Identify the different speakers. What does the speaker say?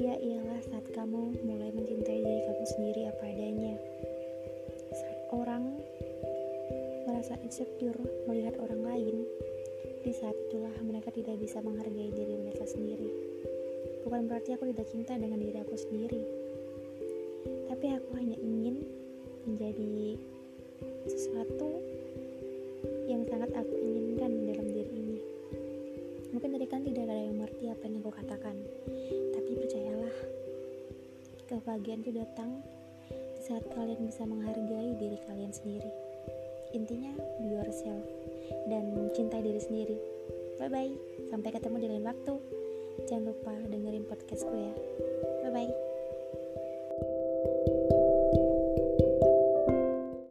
Speaker 1: bahagia ialah saat kamu mulai mencintai diri kamu sendiri apa adanya. Saat orang merasa insecure melihat orang lain, di saat itulah mereka tidak bisa menghargai diri mereka sendiri. Bukan berarti aku tidak cinta dengan diri aku sendiri, tapi aku hanya ingin menjadi sesuatu yang sangat aku inginkan dalam diri ini. Mungkin tadi kan tidak ada yang mengerti apa yang aku katakan kebahagiaan itu datang saat kalian bisa menghargai diri kalian sendiri. Intinya, be yourself dan mencintai diri sendiri. Bye bye, sampai ketemu di lain waktu. Jangan lupa dengerin podcastku ya.